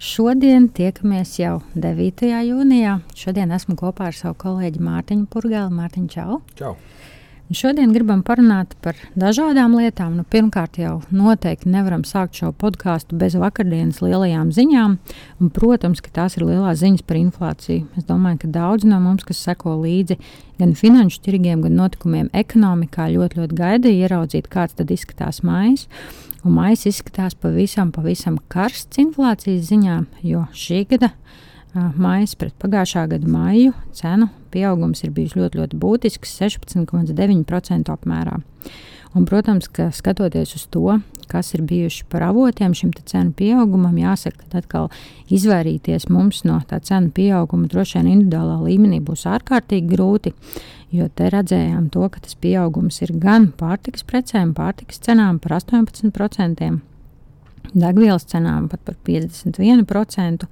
Šodien tiekamies jau 9. jūnijā. Šodien esmu kopā ar savu kolēģi Mārtiņu Purgālu. Mārtiņu, čau! čau. Šodien gribam parunāt par dažādām lietām. Nu, pirmkārt, jau noteikti nevaram sākt šo podkāstu bez vakardienas lielajām ziņām. Un, protams, ka tās ir lielās ziņas par inflāciju. Es domāju, ka daudzi no mums, kas seko līdzi gan finanšu tirgiem, gan notikumiem ekonomikā, ļoti, ļoti gaidīja ieraudzīt, kāds tad izskatās mājas. Un maisa izskatās pavisam, pavisam karsts inflācijas ziņā, jo šī gada maisa pret pagājušā gada maiju cenu pieaugums ir bijis ļoti, ļoti būtisks - 16,9% apmērā. Un, protams, ka skatoties uz to, kas ir bijuši par avotiem šim cenu pieaugumam, jāsaka, ka atkal izvairīties mums no tā cenu pieauguma droši vien individuālā līmenī būs ārkārtīgi grūti. Jo te redzējām to, ka tas pieaugums ir gan pārtikas precēm, pārtikas cenām par 18%, degvielas cenām pat par 51%.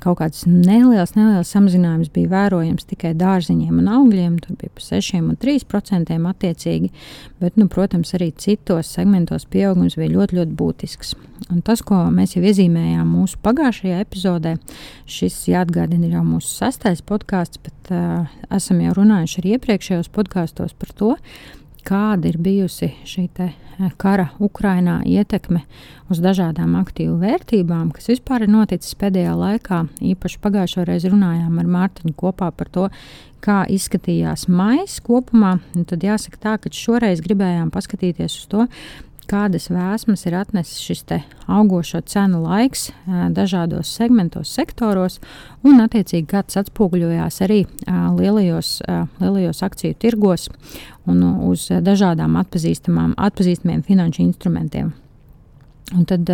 Kaut kāds neliels, neliels samazinājums bija vērojams tikai dārziņiem un augļiem, tur bija pa 6 un 3% attiecīgi, bet, nu, protams, arī citos segmentos pieaugums bija ļoti, ļoti būtisks. Un tas, ko mēs jau iezīmējām mūsu pagājušajā epizodē, šis jāatgādina jau mūsu sastais podkāsts, bet uh, esam jau runājuši arī iepriekšējos podkāstos par to, kāda ir bijusi šī eh, kara Ukrainā ietekme uz dažādām aktīvu vērtībām, kas vispār ir noticis pēdējā laikā. Īpaši pagājušo reizi runājām ar Mārtiņu kopā par to, kā izskatījās maisa kopumā. Tad jāsaka tā, ka šoreiz gribējām paskatīties uz to, kādas vēsmas ir atnesis šis augošo cenu laiks dažādos segmentos, sektoros, un attiecīgi kāds atspoguļojās arī lielajos, lielajos akciju tirgos un uz dažādām atpazīstamiem finanšu instrumentiem. Un tad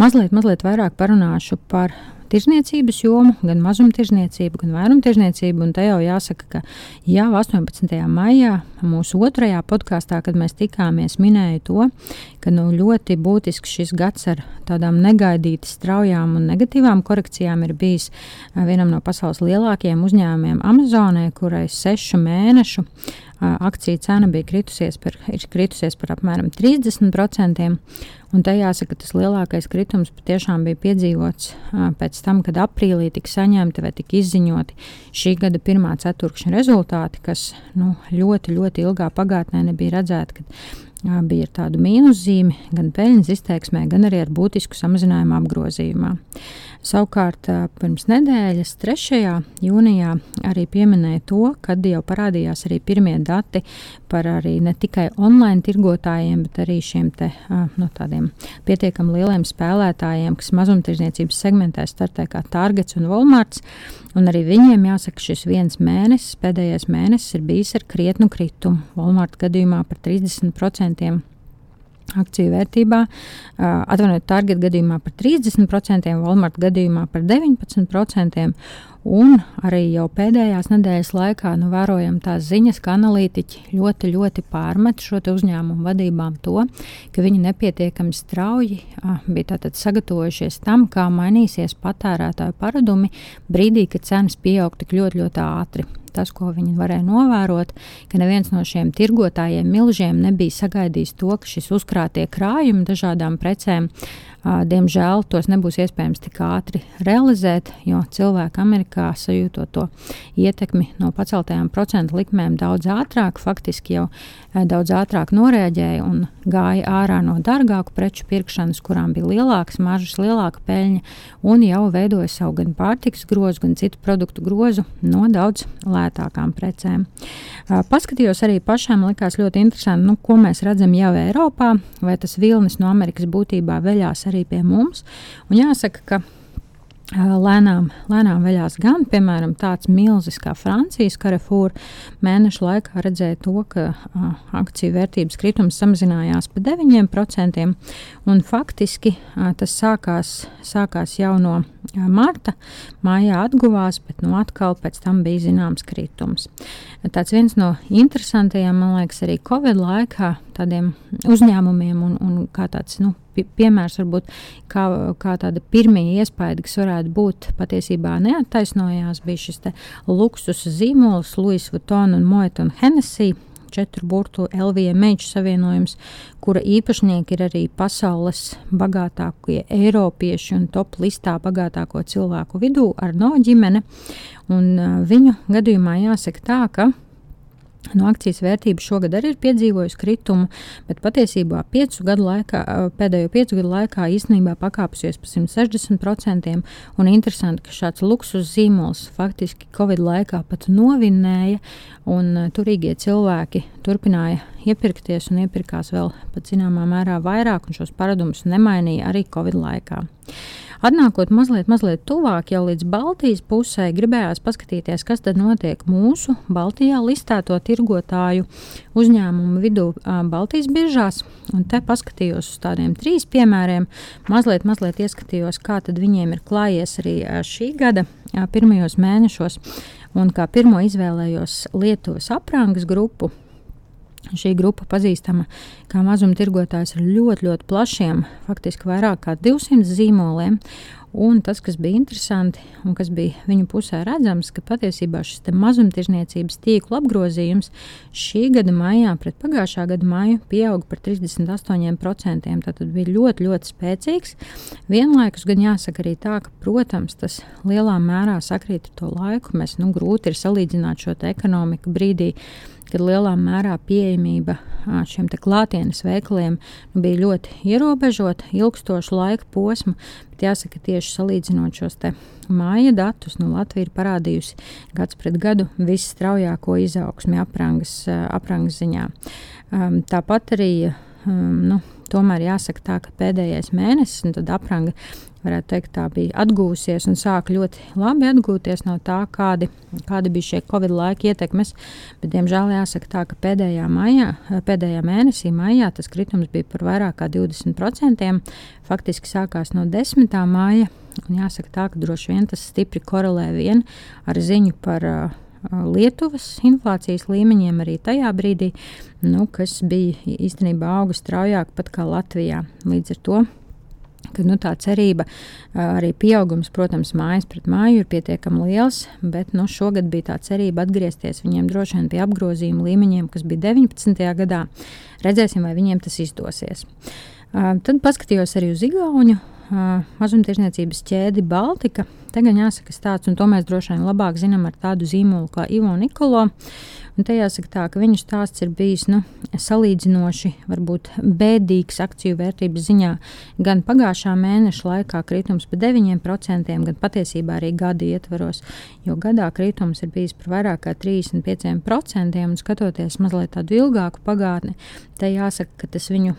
mazliet, mazliet vairāk parunāšu par tirzniecības jomu, gan mazumtirdzniecību, gan vairumtirdzniecību. Un te jau jāsaka, ka jau 18. maijā mūsu otrajā podkāstā, kad mēs tikāmies, minēju to, ka nu, ļoti būtisks šis gads ar tādām negaidīti straujām un negatīvām korekcijām ir bijis vienam no pasaules lielākajiem uzņēmumiem Amazonē, kurai sešu mēnešu akciju cena bija kritusies par, kritusies par apmēram 30%. Un te jāsaka, tas lielākais kritums patiešām bija piedzīvots pēc tam, kad aprīlī tika saņemti vai tika izziņoti šī gada pirmā ceturkšņa rezultāti, kas nu, ļoti, ļoti ilgā pagātnē nebija redzēti bija ar tādu mīnuszīmi gan peļņas izteiksmē, gan arī ar būtisku samazinājumu apgrozījumā. Savukārt, pirms nedēļas, 3. jūnijā, arī pieminēja to, kad jau parādījās arī pirmie dati par arī ne tikai online tirgotājiem, bet arī šiem te, no tādiem pietiekami lieliem spēlētājiem, kas mazumtirdzniecības segmentē startē kā Targets un Walmarts. Un arī viņiem jāsaka, šis viens mēnesis, pēdējais mēnesis, ir bijis ar krietnu kritumu. Walmart gadījumā par 30% akciju vērtībā, atvainojiet, target gadījumā par 30%, Walmart gadījumā par 19%. Un arī jau pēdējās nedēļas laikā nu, vērojam tās ziņas, ka analītiķi ļoti, ļoti pārmet šo uzņēmumu vadībām to, ka viņi nepietiekami strauji ah, bija sagatavojušies tam, kā mainīsies patērētāju paradumi brīdī, kad cenas pieaug tik ļoti, ļoti ātri tas, ko viņi varēja novērot, ka neviens no šiem tirgotājiem milžiem nebija sagaidījis to, ka šis uzkrātie krājumi dažādām precēm Diemžēl tos nebūs iespējams tik ātri realizēt, jo cilvēki Amerikā sajūtot to ietekmi no paceltajām procentu likmēm daudz ātrāk, faktiski jau daudz ātrāk norēģēja un gāja ārā no dārgāku preču pirkšanas, kurām bija lielākas maržas, lielāka peļņa, un jau veidoja savu gan pārtiks grozu, gan citu produktu grozu no daudz lētākām precēm. Paskatījos arī pašām, likās ļoti interesanti, nu, ko mēs redzam jau Eiropā, vai tas vilnis no Amerikas būtībā veļās arī pie mums. Un jāsaka, ka lēnām, lēnām veļās gan, piemēram, tāds milzis kā Francijas Carrefour mēnešu laikā redzēja to, ka a, akciju vērtības kritums samazinājās pa 9%, un faktiski a, tas sākās, sākās jau no marta, mājā atguvās, bet nu atkal pēc tam bija zināms kritums. Tāds viens no interesantajiem, man liekas, arī Covid laikā tādiem uzņēmumiem un, un kā tāds, nu, piemērs, varbūt kā, kā tāda pirmie iespaidi, kas varētu būt patiesībā neattaisnojās, bija šis luksus zīmols, Louis Vuitton un Moet un Hennessy. Četru burtu LVMH savienojums, kura īpašnieki ir arī pasaules bagātākie eiropieši un top listā bagātāko cilvēku vidū ar no ģimene. Un, viņu gadījumā jāsaka tā, ka No akcijas vērtība šogad arī ir piedzīvojusi kritumu, bet patiesībā piecu gadu laikā, pēdējo piecu gadu laikā īstenībā pakāpusies par 160%. Un interesanti, ka šāds luksus zīmols faktiski Covid laikā pat novinnēja, un turīgie cilvēki turpināja iepirkties un iepirkās vēl pat zināmā mērā vairāk, un šos paradumus nemainīja arī Covid laikā. Atnākot mazliet, mazliet tuvāk jau līdz Baltijas pusē, gribējās paskatīties, kas tad notiek mūsu Baltijā listēto tirgotāju uzņēmumu vidū Baltijas biržās. Un te paskatījos uz tādiem trīs piemēriem, mazliet, mazliet ieskatījos, kā tad viņiem ir klājies arī šī gada pirmajos mēnešos. Un kā pirmo izvēlējos Lietuvas aprangas grupu, Šī grupa pazīstama kā mazumtirgotājs ar ļoti, ļoti plašiem, faktiski vairāk kā 200 zīmoliem. Un tas, kas bija interesanti un kas bija viņu pusē redzams, ka patiesībā šis mazumtirdzniecības tīkla apgrozījums šī gada maijā pret pagājušā gada maiju pieauga par 38%. Tad bija ļoti, ļoti spēcīgs. Vienlaikus gan jāsaka arī tā, ka, protams, tas lielā mērā sakrīt ar to laiku. Mēs nu, grūti ir salīdzināt šo ekonomiku brīdī kad lielā mērā pieejamība šiem klātienes veikaliem nu, bija ļoti ierobežota, ilgstošu laika posmu. Jāsaka, tieši salīdzinot šos māja datus, nu, Latvija ir parādījusi gads pret gadu visstraujāko izaugsmi aprangas, aprangas ziņā. Um, tāpat arī um, nu, tomēr jāsaka tā, ka pēdējais mēnesis, un tad apranga varētu teikt, tā bija atgūsies un sāka ļoti labi atgūties no tā, kādi, kādi bija šie Covid laika ietekmes. Bet, diemžēl, jāsaka tā, ka pēdējā, maijā, pēdējā mēnesī, maijā, tas kritums bija par vairāk kā 20%. Faktiski sākās no 10. māja. Un jāsaka tā, ka droši vien tas stipri korelē vien ar ziņu par uh, Lietuvas inflācijas līmeņiem arī tajā brīdī, nu, kas bija īstenībā auga straujāk pat kā Latvijā. Līdz ar to Kad nu, tā cerība, arī pieaugums, protams, mājas pret māju ir pietiekami liels, bet nu, šogad bija tā cerība atgriezties viņiem droši vien pie apgrozījuma līmeņiem, kas bija 19. gadā. Redzēsim, vai viņiem tas izdosies. Tad paskatījos arī uz Igauniju mazumtirdzniecības ķēdi Baltika. Tagad jāsaka tāds, un to mēs droši vien labāk zinām ar tādu zīmolu kā Ivo Nikolo. Un te jāsaka tā, ka viņu stāsts ir bijis nu, salīdzinoši varbūt bēdīgs akciju vērtības ziņā. Gan pagājušā mēneša laikā kritums par 9%, gan patiesībā arī gada ietvaros, jo gadā kritums ir bijis par vairāk kā 35%. Un skatoties mazliet tādu ilgāku pagātni, te jāsaka, ka tas viņu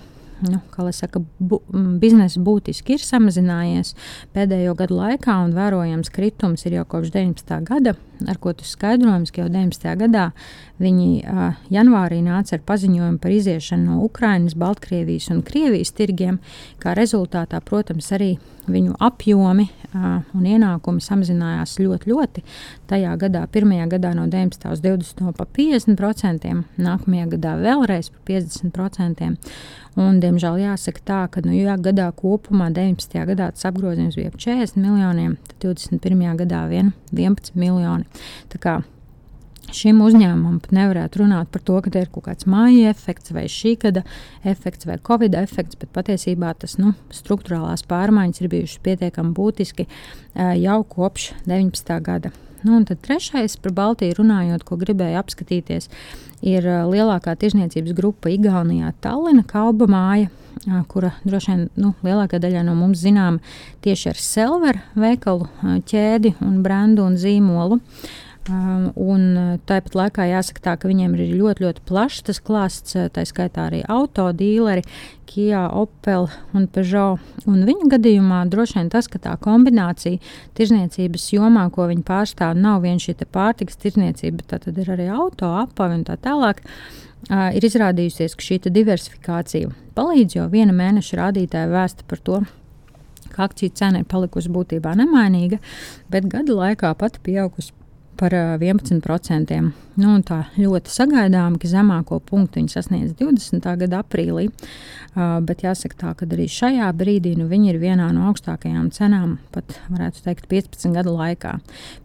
nu, saka, bu, biznesa būtiski ir samazinājies pēdējo gadu laikā, un vērojams kritums ir jau kopš 19. gada, ar ko tas skaidrojums, ka jau 19. gadā viņi uh, janvārī nāca ar paziņojumu par iziešanu no Ukrainas, Baltkrievijas un Krievijas tirgiem, kā rezultātā, protams, arī viņu apjomi uh, un ienākumi samazinājās ļoti, ļoti. Tajā gadā, pirmajā gadā no 19. līdz 20. no pa 50%, nākamajā gadā vēlreiz par 50%. Un, diemžēl jāsaka tā, ka nu, jā, gadā kopumā 19. gadā tas apgrozījums bija ap 40 miljoniem, tad 21. gadā vien 11 miljoni. Tā kā šim uzņēmumam pat nevarētu runāt par to, ka te ir kaut kāds māja efekts, vai šī gada efekts, vai covid efekts, bet patiesībā tas nu, struktūrālās pārmaiņas ir bijušas pietiekami būtiski jau kopš 19. gada. Nu, un tad trešais par Baltiju runājot, ko gribēju apskatīties, ir lielākā tirzniecības grupa Igaunijā, Tallina Kauba māja, kura droši vien nu, lielākā daļa no mums zinām tieši ar Selveru veikalu ķēdi un brendu un zīmolu. Uh, Um, un tāpat laikā jāsaka, tā, ka viņiem ir ļoti, ļoti plašs tas klāsts, tā skaitā arī autodīleri, Kia, Opel un Peugeot. Un viņu gadījumā droši vien tas, ka tā kombinācija tirzniecības jomā, ko viņi pārstāv, nav vien šī pārtikas tirzniecība, bet tad ir arī auto, apavi un tā tālāk. Uh, ir izrādījusies, ka šī diversifikācija palīdz, jo viena mēneša rādītāja vēsta par to, ka akciju cena ir palikusi būtībā nemainīga, bet gada laikā pati pieaugusi par 11%. Nu, tā ļoti sagaidām, ka zemāko punktu viņi sasniedz 20. gada aprīlī. Uh, bet jāsaka, tā, ka arī šajā brīdī nu, viņi ir vienā no augstākajām cenām, pat varētu teikt, 15 gadu laikā.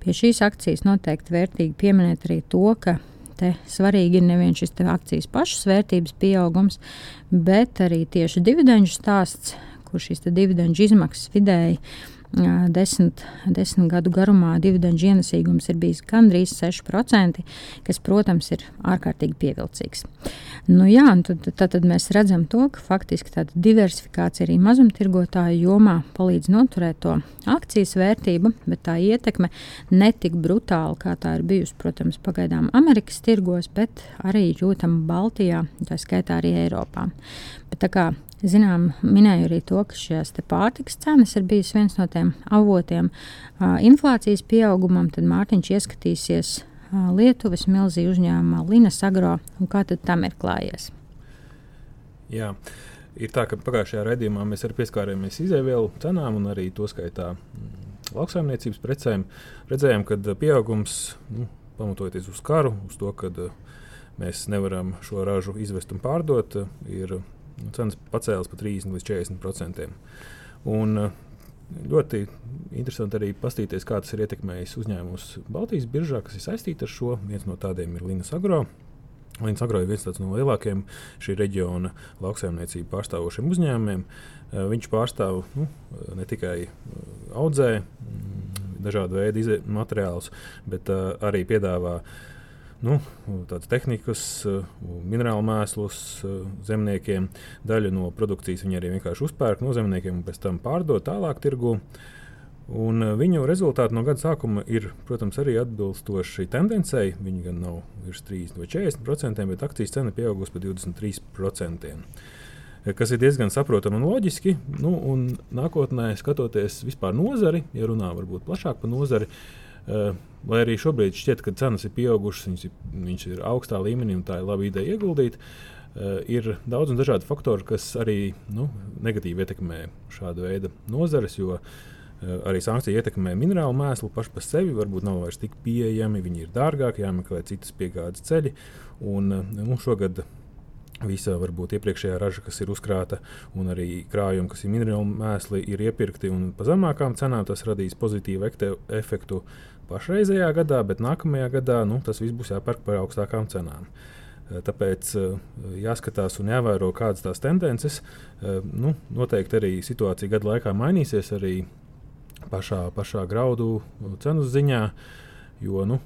Pie šīs akcijas noteikti vērtīgi pieminēt arī to, ka Te svarīgi ir nevien šis akcijas pašas vērtības pieaugums, bet arī tieši dividendžu stāsts, kur šīs dividendžu izmaksas vidēji desmit, desmit gadu garumā dividendžu ienesīgums ir bijis gandrīz 6%, kas, protams, ir ārkārtīgi pievilcīgs. Nu, jā, tad, tad, tad mēs redzam to, ka faktiski tāda diversifikācija arī mazumtirgotāju jomā palīdz noturēt to akcijas vērtību, bet tā ietekme netik brutāla, kā tā ir bijusi, protams, pagaidām Amerikas tirgos, bet arī jūtama Baltijā, tā skaitā arī Eiropā. Bet tā kā zinām, minēju arī to, ka šīs pārtikas cenas ir bijis viens no tiem avotiem inflācijas pieaugumam. Tad Mārtiņš ieskatīsies Lietuvas milzī uzņēmumā Linas Agro un kā tad tam ir klājies. Jā. Ir tā, ka pagājušajā raidījumā mēs arī pieskārāmies izēvielu cenām un arī to skaitā mm, lauksaimniecības precēm. Redzējām, ka pieaugums, nu, pamatojoties uz karu, uz to, ka mēs nevaram šo ražu izvest un pārdot, ir cenas pacēlās par 30 līdz 40%. Un, eh, ļoti interesanti arī paskatīties, kā tas ir ietekmējis uzņēmumus Baltijas biržā, kas ir saistīti ar šo. Viens no tādiem ir Linas Agro. Līdz Agro ir viens no lielākajiem šī reģiona lauksaimniecību pārstāvošiem uzņēmumiem. Eh, viņš pārstāv nu, ne tikai eh, audzē mm, dažādu veidu materiālus, bet arī piedāvā uh, nu, tādas tehnikas, uh, minerālu mēslus uh, zemniekiem. Daļu no produkcijas viņi arī vienkārši uzpērk no zemniekiem un pēc tam pārdod tālāk tirgu. Un uh, viņu rezultāti no gada sākuma ir, protams, arī atbilstoši tendencei. Viņi gan nav virs 30 vai 40%, bet akcijas cena pieaugusi par 23%. Kas ir diezgan saprotami un loģiski. Nu, un nākotnē, skatoties vispār nozari, ja runā varbūt plašāk par nozari, uh, Lai arī šobrīd šķiet, ka cenas ir pieaugušas, viņas ir, viņš ir augstā līmenī un tā ir laba ideja ieguldīt. Uh, ir daudz un dažādi faktori, kas arī nu, negatīvi ietekmē šādu veidu nozares, jo uh, arī sankcija ietekmē minerālu mēslu pašu par sevi. Varbūt nav vairs tik pieejami, viņi ir dārgāki, jāmeklē citas piegādes ceļi. Un, nu, šogad visa varbūt iepriekšējā raža, kas ir uzkrāta, un arī krājumi, kas ir minerālu mēsli, ir iepirkti un pa zemākām cenām. Tas radīs pozitīvu efektu pašreizējā gadā, bet nākamajā gadā nu, tas viss būs jāpērk par augstākām cenām. Eh, tāpēc eh, jāskatās un jāvēro, kādas tās tendences. Eh, nu, noteikti arī situācija gadu laikā mainīsies arī pašā, pašā graudu cenu ziņā. Jo, nu,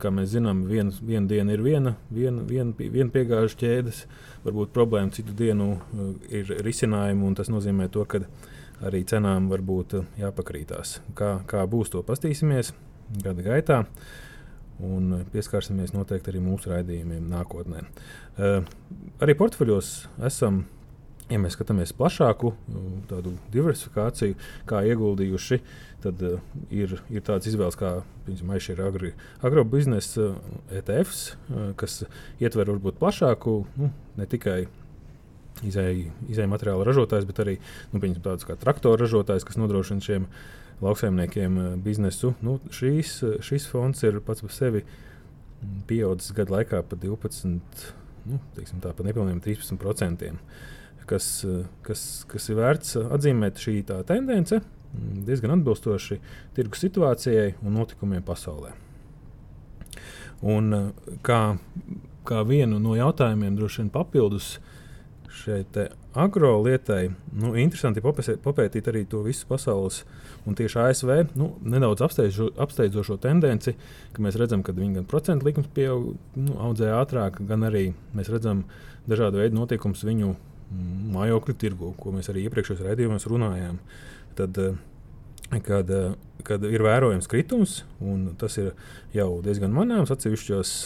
kā mēs zinām, viena, viena diena ir viena, viena, viena, viena piegāžu ķēdes, varbūt problēma citu dienu ir risinājuma. Tas nozīmē, to, ka arī cenām var būt jāpakrītās. Kā, kā būs, to pastīsimies gada gaitā. Un pieskarsimies noteikti arī mūsu raidījumiem nākotnē. Uh, arī portfeļos esam, ja mēs skatāmies plašāku tādu diversifikāciju, kā ieguldījuši, tad uh, ir, ir tāds izvēles, kā ir agri, agrobiznesa ETFs, uh, kas ietver varbūt plašāku, nu, ne tikai izēju materiālu ražotājs, bet arī nu, tādus kā traktoru ražotājs, kas nodrošina šiem lauksaimniekiem eh, biznesu. Nu, šīs, eh, šis fonds ir pats par sevi mm, pieaudzis gadu laikā par 12, nu, tā, par nepilniem 13%. Kas, eh, kas, kas ir vērts atzīmēt, šī tendence mm, diezgan atbilstoši tirgus situācijai un notikumiem pasaulē. Un, kā, kā vienu no jautājumiem, droši vien papildus šai agro lietai, nu, interesanti papētīt arī to visu pasaules un tieši ASV nu, nedaudz apsteidzo, apsteidzošo tendenci, ka mēs redzam, ka viņi gan procentu likums pieaug, nu, audzē ātrāk, gan arī mēs redzam dažādu veidu notikumus viņu mājokļu tirgu, ko mēs arī iepriekšējos raidījumos runājām. Tad, uh, kad, kad ir vērojams kritums, un tas ir jau diezgan manāms atsevišķos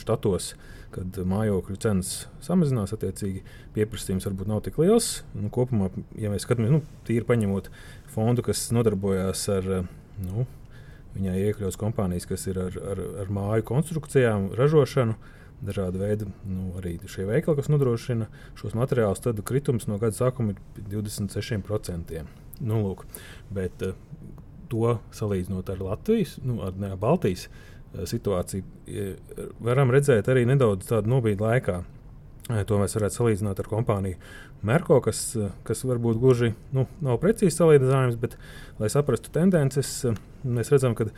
štatos. Kad mājokļu cenas samazinās, attiecīgi pieprasījums varbūt nav tik liels. Nu, kopumā, ja mēs skatāmies, nu, tīri paņemot fondu, kas nodarbojās ar nu, Viņai iekļauts kompānijas, kas ir ar, ar, ar māju konstrukcijām, ražošanu, dažādi veidi, nu, arī šie veikali, kas nodrošina šos materiālus. Tad kritums no gada sākuma ir 26%. Nu, lūk, bet uh, to salīdzinot ar Latvijas, nu, ar ne, Baltijas uh, situāciju, varam redzēt arī nedaudz tādu nobīdi laikā. To mēs varētu salīdzināt ar kompāniju Merko, kas, kas varbūt gluži nu, nav precīzi salīdzināms, bet, lai saprastu tendences, mēs redzam, ka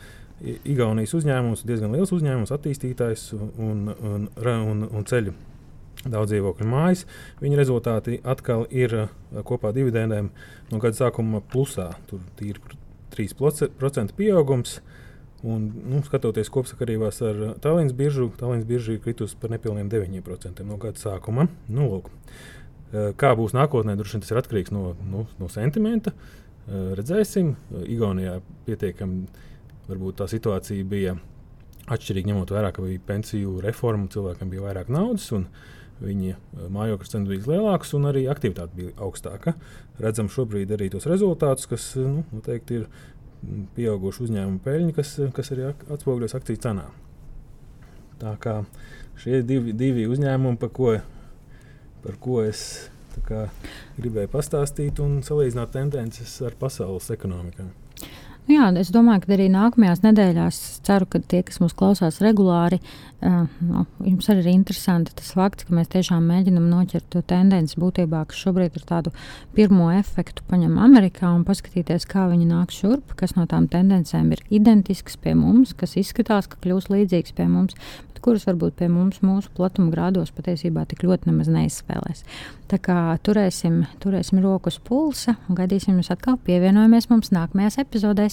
Igaunijas uzņēmums ir diezgan liels uzņēmums, attīstītājs un, un, un, un ceļu daudz dzīvokļu mājas. Viņa rezultāti atkal ir kopā dividendēm no gada sākuma plusā. Tur ir 3% pieaugums. Un, nu, skatoties kopsakarībās ar Tallinas biržu, Tallinas birža ir kritusi par nepilniem 9% no gada sākuma. Nu, lūk. Kā būs nākotnē, droši vien tas ir atkarīgs no, nu, no sentimenta. Redzēsim, Igaunijā pietiekami varbūt tā situācija bija atšķirīga, ņemot vērā, ka bija pensiju reforma, cilvēkam bija vairāk naudas. Viņa mājokļu cenas bija lielākas un arī aktivitāte bija augstāka. Redzam šobrīd arī tos rezultātus, kas nu, noteikti ir pieaugušu uzņēmumu peļņu, kas, kas arī atspoguļos akciju cenā. Tā kā šie divi, divi uzņēmumi, par ko, par ko es kā, gribēju pastāstīt un salīdzināt tendences ar pasaules ekonomikām. Nu jā, es domāju, ka arī nākamajās nedēļās ceru, ka tie, kas mūs klausās regulāri, uh, nu, jums arī ir interesanti tas fakts, ka mēs tiešām mēģinam noķert to tendenci būtībā, kas šobrīd ir tādu pirmo efektu paņem Amerikā un paskatīties, kā viņi nāk šurp, kas no tām tendencēm ir identisks pie mums, kas izskatās, ka kļūs līdzīgs pie mums, kuras varbūt pie mums mūsu platuma grādos patiesībā tik ļoti nemaz neizspēlēs. Tā kā turēsim, turēsim roku uz pulsa un gaidīsim jūs atkal pievienojamies mums nākamajās epizodēs.